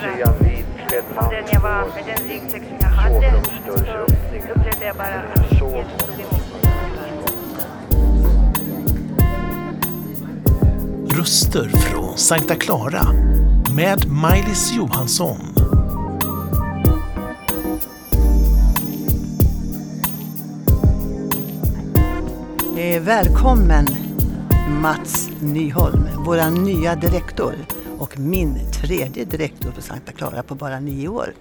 reagera på den jag var med den ryggsäck som jag hade. Så upplevde jag bara att Jesus tog emot mig. Röster från Sankta Clara med Maj-Lis Johansson. Eh, välkommen Mats Nyholm, vår nya direktor och min tredje direktor på Sankta Clara på bara nio år.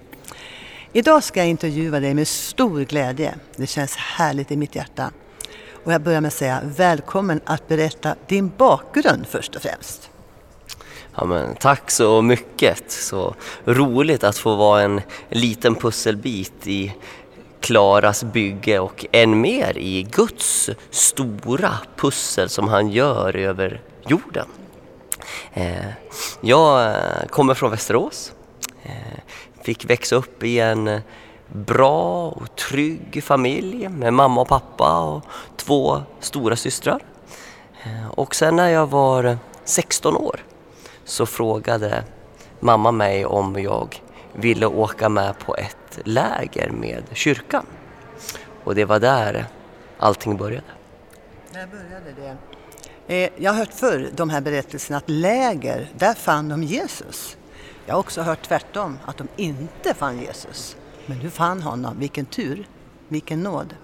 Idag ska jag intervjua dig med stor glädje. Det känns härligt i mitt hjärta. Och jag börjar med att säga välkommen att berätta din bakgrund först och främst. Ja, men, tack så mycket. Så roligt att få vara en liten pusselbit i Klaras bygge och än mer i Guds stora pussel som han gör över jorden. Eh, jag eh, kommer från Västerås. Eh, fick växa upp i en bra och trygg familj med mamma och pappa och två stora systrar. Och sen när jag var 16 år så frågade mamma mig om jag ville åka med på ett läger med kyrkan. Och det var där allting började. När började det. Eh, jag har hört förr de här berättelserna att läger, där fann de Jesus. Jag har också hört tvärtom, att de inte fann Jesus. Men du fann honom, vilken tur, vilken nåd.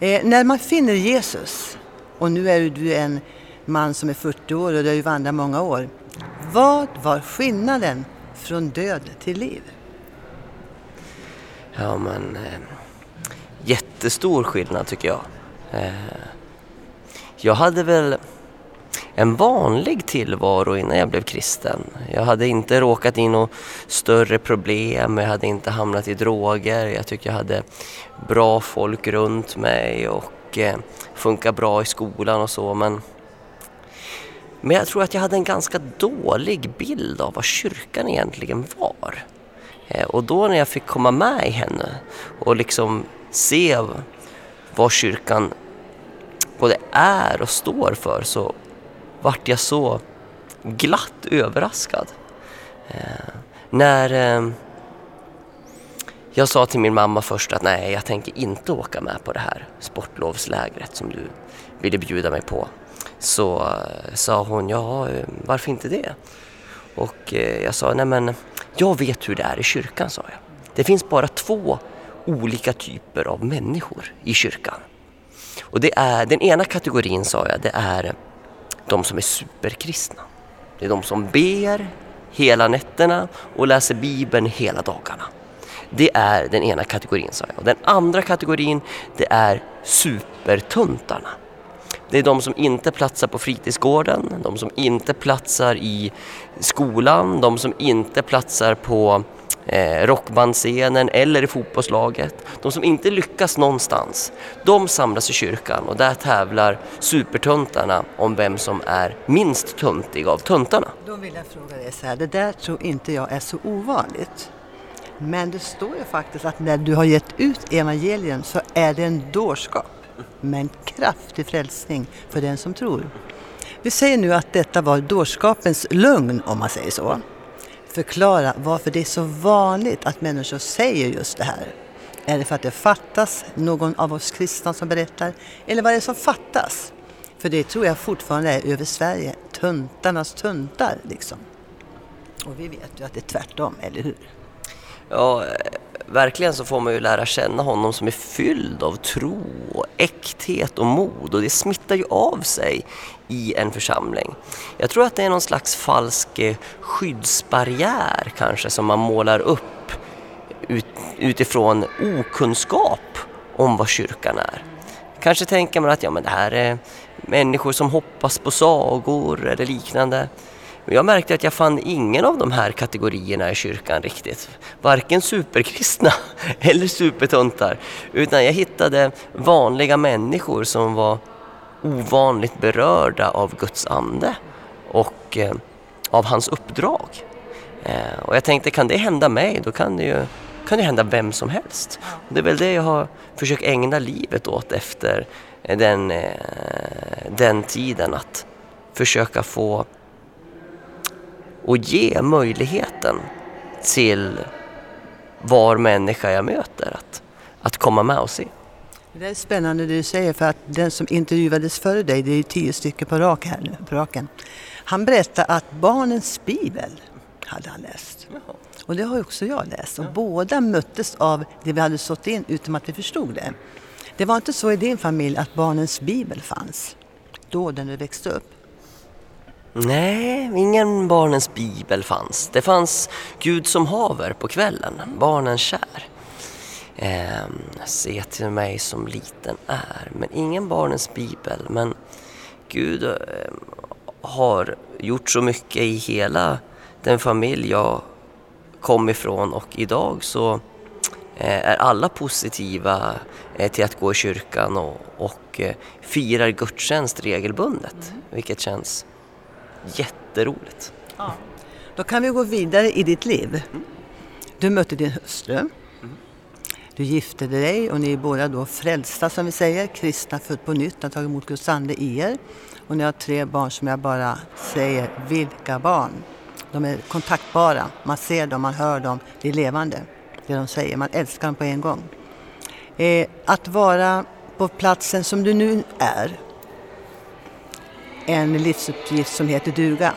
Eh, när man finner Jesus, och nu är du en man som är 40 år och du har ju vandrat många år. Vad var skillnaden från död till liv? Ja men eh, jättestor skillnad tycker jag. Eh, jag hade väl en vanlig tillvaro innan jag blev kristen. Jag hade inte råkat in några större problem, jag hade inte hamnat i droger, jag tyckte jag hade bra folk runt mig och eh, funkar bra i skolan och så men men jag tror att jag hade en ganska dålig bild av vad kyrkan egentligen var. Eh, och då när jag fick komma med i henne och liksom se vad kyrkan både är och står för så vart jag så glatt överraskad. Eh, när eh, jag sa till min mamma först att nej, jag tänker inte åka med på det här sportlovslägret som du ville bjuda mig på. Så eh, sa hon, ja varför inte det? Och eh, jag sa, nej men jag vet hur det är i kyrkan, sa jag. Det finns bara två olika typer av människor i kyrkan. Och det är, den ena kategorin, sa jag, det är de som är superkristna. Det är de som ber hela nätterna och läser Bibeln hela dagarna. Det är den ena kategorin, sa jag. Och den andra kategorin, det är supertuntarna. Det är de som inte platsar på fritidsgården, de som inte platsar i skolan, de som inte platsar på eh, rockbandscenen eller i fotbollslaget. De som inte lyckas någonstans, de samlas i kyrkan och där tävlar supertuntarna om vem som är minst tuntig av tuntarna. Då vill jag fråga dig så här, det där tror inte jag är så ovanligt. Men det står ju faktiskt att när du har gett ut evangelium så är det en dårskap men kraftig frälsning för den som tror. Vi säger nu att detta var dårskapens lögn om man säger så. Förklara varför det är så vanligt att människor säger just det här. Är det för att det fattas någon av oss kristna som berättar? Eller vad är det som fattas? För det tror jag fortfarande är över Sverige, tuntarnas tuntar liksom. Och vi vet ju att det är tvärtom, eller hur? Ja, verkligen så får man ju lära känna honom som är fylld av tro och äkthet och mod och det smittar ju av sig i en församling. Jag tror att det är någon slags falsk eh, skyddsbarriär kanske som man målar upp ut, utifrån okunskap om vad kyrkan är. Kanske tänker man att ja, men det här är människor som hoppas på sagor eller liknande. Jag märkte att jag fann ingen av de här kategorierna i kyrkan riktigt. Varken superkristna eller supertuntar. Utan jag hittade vanliga människor som var ovanligt berörda av Guds ande och eh, av hans uppdrag. Eh, och jag tänkte, kan det hända mig, då kan det ju kan det hända vem som helst. Och det är väl det jag har försökt ägna livet åt efter den, eh, den tiden, att försöka få och ge möjligheten till var människa jag möter att, att komma med och se. Det är spännande det du säger för att den som intervjuades före dig, det är ju tio stycken på, rak här nu, på raken. Han berättade att barnens bibel hade han läst. Och det har också jag läst. Och båda möttes av det vi hade sått in utan att vi förstod det. Det var inte så i din familj att barnens bibel fanns då när du växte upp? Nej, ingen barnens bibel fanns. Det fanns Gud som haver på kvällen, barnen kär. Eh, se till mig som liten är, men ingen barnens bibel. Men Gud eh, har gjort så mycket i hela den familj jag kom ifrån och idag så eh, är alla positiva eh, till att gå i kyrkan och, och eh, firar gudstjänst regelbundet, mm. vilket känns jätteroligt. Ja. Då kan vi gå vidare i ditt liv. Mm. Du mötte din hustru. Mm. Du gifte dig och ni är båda då frälsta som vi säger, kristna, född på nytt, har tagit emot Guds ande i er. Och ni har tre barn som jag bara säger, vilka barn! De är kontaktbara, man ser dem, man hör dem, det är levande det de säger, man älskar dem på en gång. Eh, att vara på platsen som du nu är, en livsuppgift som heter duga.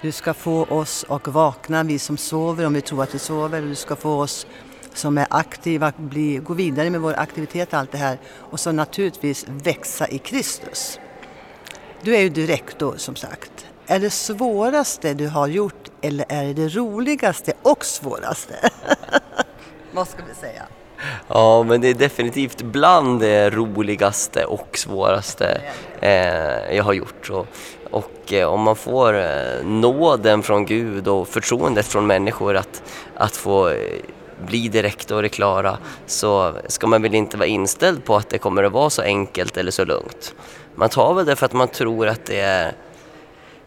Du ska få oss att vakna, vi som sover, om vi tror att vi sover. Du ska få oss som är aktiva att bli, gå vidare med vår aktivitet, och allt det här. Och så naturligtvis växa i Kristus. Du är ju direktor som sagt. Är det svåraste du har gjort eller är det det roligaste och svåraste? Vad ska vi säga? Ja, men det är definitivt bland det roligaste och svåraste eh, jag har gjort. Och, och eh, om man får eh, nåden från Gud och förtroendet från människor att, att få eh, bli direktor i Klara så ska man väl inte vara inställd på att det kommer att vara så enkelt eller så lugnt. Man tar väl det för att man tror att det är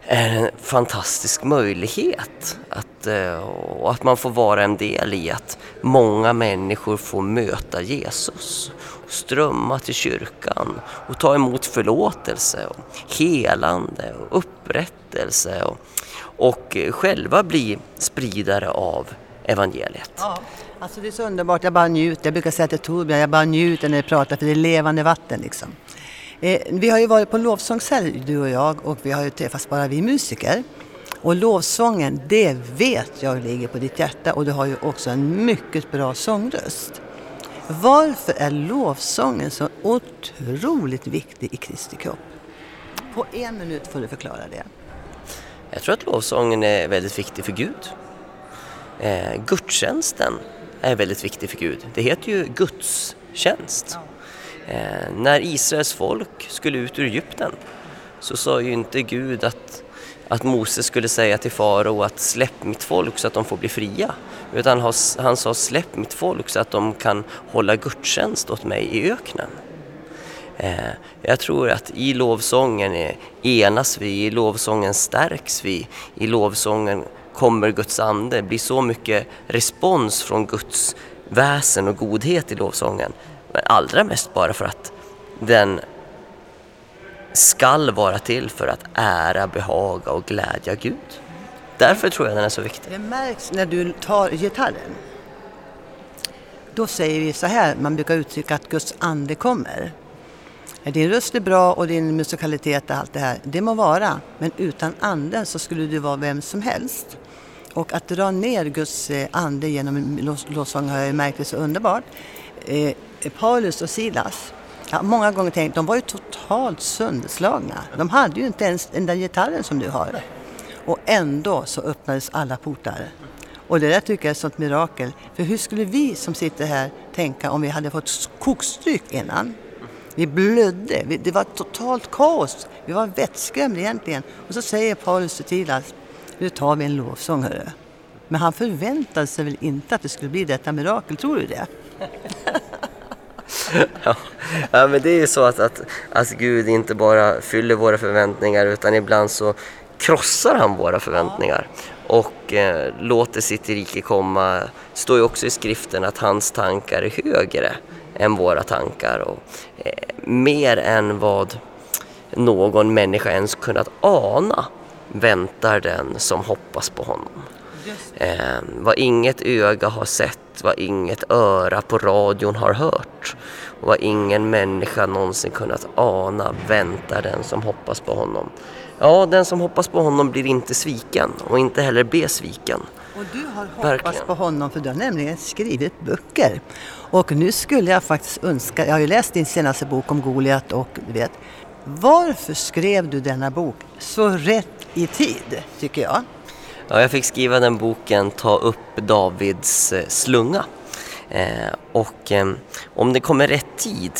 är en fantastisk möjlighet att, eh, och att man får vara en del i att många människor får möta Jesus, strömma till kyrkan och ta emot förlåtelse, och helande och upprättelse och, och själva bli spridare av evangeliet. Ja, alltså det är så underbart, jag bara njuter. Jag brukar säga till Torbjörn, jag bara njuter när du pratar för det är levande vatten liksom. Eh, vi har ju varit på lovsångshelg du och jag och vi har ju träffats bara vi musiker. Och lovsången, det vet jag ligger på ditt hjärta och du har ju också en mycket bra sångröst. Varför är lovsången så otroligt viktig i Kristi kropp? På en minut får du förklara det. Jag tror att lovsången är väldigt viktig för Gud. Eh, gudstjänsten är väldigt viktig för Gud. Det heter ju gudstjänst. Ja. Eh, när Israels folk skulle ut ur Egypten så sa ju inte Gud att, att Moses skulle säga till farao att släpp mitt folk så att de får bli fria. Utan han sa släpp mitt folk så att de kan hålla gudstjänst åt mig i öknen. Eh, jag tror att i lovsången enas vi, i lovsången stärks vi, i lovsången kommer Guds ande, blir så mycket respons från Guds väsen och godhet i lovsången men allra mest bara för att den skall vara till för att ära, behaga och glädja Gud. Därför tror jag den är så viktig. Det märks när du tar gitarren. Då säger vi så här, man brukar uttrycka att Guds ande kommer. Din röst är bra och din musikalitet och allt det här, det må vara. Men utan anden så skulle du vara vem som helst. Och att dra ner Guds eh, ande genom lovsång har jag märkt är så underbart. Eh, Eh, Paulus och Silas, jag har många gånger tänkt, de var ju totalt sönderslagna. De hade ju inte ens den där gitarren som du har. Och ändå så öppnades alla portar. Och det där tycker jag är ett sånt mirakel. För hur skulle vi som sitter här tänka om vi hade fått kokstryk innan? Vi blödde, det var totalt kaos. Vi var vettskrämda egentligen. Och så säger Paulus till Silas, nu tar vi en lovsång hörru. Men han förväntade sig väl inte att det skulle bli detta mirakel, tror du det? Ja. ja, men det är ju så att, att, att Gud inte bara fyller våra förväntningar utan ibland så krossar han våra förväntningar och eh, låter sitt rike komma. Det står ju också i skriften att hans tankar är högre än våra tankar och eh, mer än vad någon människa ens kunnat ana väntar den som hoppas på honom. Eh, vad inget öga har sett, vad inget öra på radion har hört och vad ingen människa någonsin kunnat ana väntar den som hoppas på honom. Ja, den som hoppas på honom blir inte sviken och inte heller besviken. Och du har hoppats Verkligen. på honom för du har nämligen skrivit böcker. Och nu skulle jag faktiskt önska, jag har ju läst din senaste bok om Goliat och du vet, varför skrev du denna bok så rätt i tid, tycker jag? Ja, jag fick skriva den boken Ta upp Davids eh, slunga. Eh, och eh, om det kommer rätt tid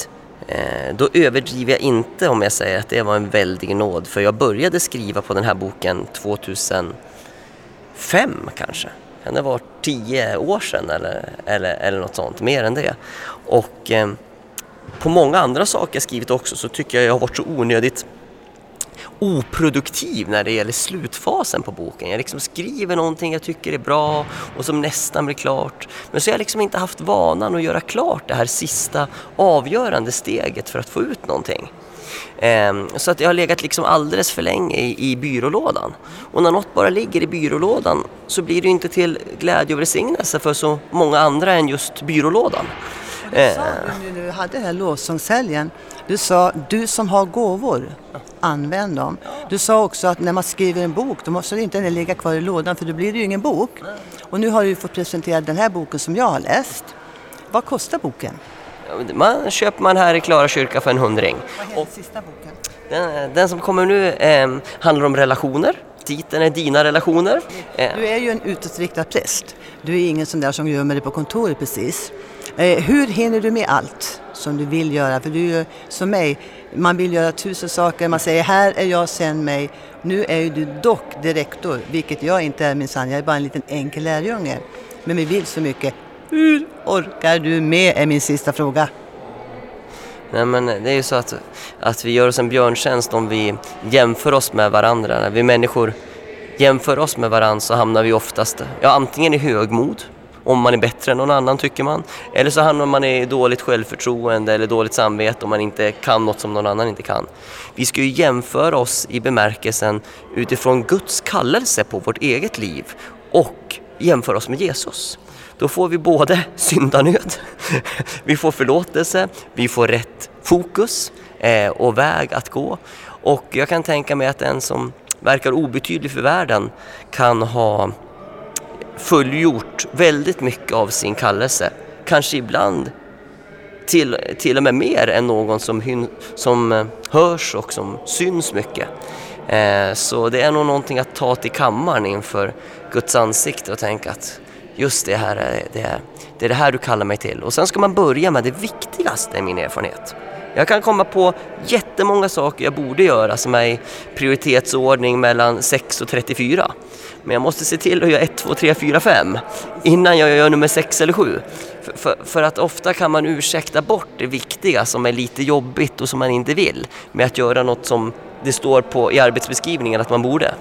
eh, då överdriver jag inte om jag säger att det var en väldig nåd för jag började skriva på den här boken 2005 kanske. Kan det vara tio år sedan eller, eller, eller något sånt, mer än det. Och eh, på många andra saker jag skrivit också så tycker jag jag har varit så onödigt oproduktiv när det gäller slutfasen på boken. Jag liksom skriver någonting jag tycker är bra och som nästan blir klart. Men så har jag liksom inte haft vanan att göra klart det här sista avgörande steget för att få ut någonting. Ehm, så att jag har legat liksom alldeles för länge i, i byrålådan. Och när något bara ligger i byrålådan så blir det inte till glädje och välsignelse för så många andra än just byrålådan. Du Eh, sa du nu när vi hade den här lovsångshelgen, du sa du som har gåvor, använd dem. Du sa också att när man skriver en bok då måste det inte den ligga kvar i lådan för då blir det ju ingen bok. Och nu har du ju fått presentera den här boken som jag har läst. Vad kostar boken? Man köper man här i Klara kyrka för en hundring. Vad heter sista boken? Den, den som kommer nu eh, handlar om relationer. Titeln är Dina relationer. Eh, Du är ju en utåtriktad präst. Du är ingen sån där som gömmer dig på kontoret precis. Eh, hur hinner du med allt som du vill göra? För du är ju som mig, man vill göra tusen saker. Man säger här är jag, sen mig. Nu är ju du dock direktor, vilket jag inte är minsann. Jag är bara en liten enkel lärjunge. Men vi vill så mycket. Hur orkar du med är min sista fråga. Nej, men det är ju så att, att vi gör oss en björntjänst om vi jämför oss med varandra. När vi människor jämför oss med varandra så hamnar vi oftast ja, antingen i högmod, om man är bättre än någon annan tycker man. Eller så hamnar man i dåligt självförtroende eller dåligt samvete om man inte kan något som någon annan inte kan. Vi ska ju jämföra oss i bemärkelsen utifrån Guds kallelse på vårt eget liv och jämföra oss med Jesus. Då får vi både syndanöd, vi får förlåtelse, vi får rätt fokus eh, och väg att gå. Och jag kan tänka mig att den som verkar obetydlig för världen kan ha fullgjort väldigt mycket av sin kallelse. Kanske ibland till, till och med mer än någon som, hyn, som eh, hörs och som syns mycket. Eh, så det är nog någonting att ta till kammaren inför Guds ansikte och tänka att just det här det, är, det är det här du kallar mig till. Och sen ska man börja med det viktigaste i min erfarenhet. Jag kan komma på jättemånga saker jag borde göra som är i prioritetsordning mellan 6 och 34. Men jag måste se till att göra 1, 2, 3, 4, 5 innan jag gör nummer 6 eller 7. För, för, för att ofta kan man ursäkta bort det viktiga som är lite jobbigt och som man inte vill med att göra något som det står på i arbetsbeskrivningen att man borde.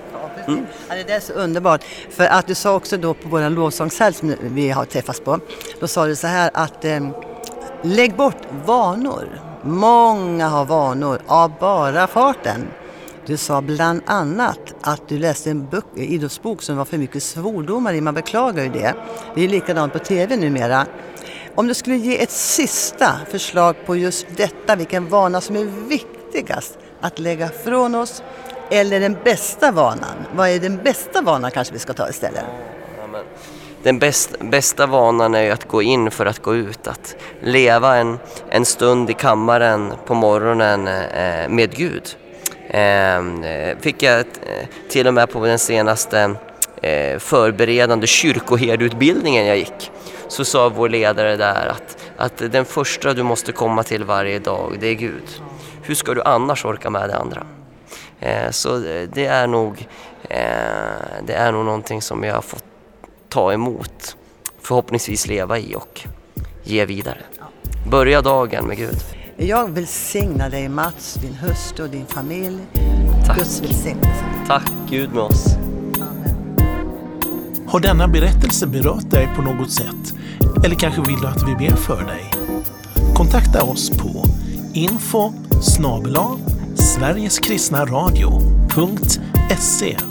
Mm. Ja, det är så underbart. För att du sa också då på vår lovsångshelg som vi har träffats på. Då sa du så här att eh, lägg bort vanor. Många har vanor av bara farten. Du sa bland annat att du läste en bok, eh, idrottsbok som var för mycket svordomar i. Man beklagar ju det. Det är likadant på TV numera. Om du skulle ge ett sista förslag på just detta, vilken vana som är viktigast att lägga från oss eller den bästa vanan? Vad är den bästa vanan kanske vi ska ta istället? Den bäst, bästa vanan är ju att gå in för att gå ut, att leva en, en stund i kammaren på morgonen eh, med Gud. Ehm, eh, fick jag eh, till och med på den senaste eh, förberedande kyrkoherdeutbildningen jag gick så sa vår ledare där att, att den första du måste komma till varje dag, det är Gud. Hur ska du annars orka med det andra? Eh, så det är nog, eh, det är nog någonting som jag har fått ta emot, förhoppningsvis leva i och ge vidare. Börja dagen med Gud. Jag välsignar dig Mats, din hustru och din familj. Tack. Guds välsignelse. Tack Gud med oss. Amen. Har denna berättelse berört dig på något sätt? Eller kanske vill du att vi ber för dig? Kontakta oss på info Sveriges Kristna sverigeskristnaradio.se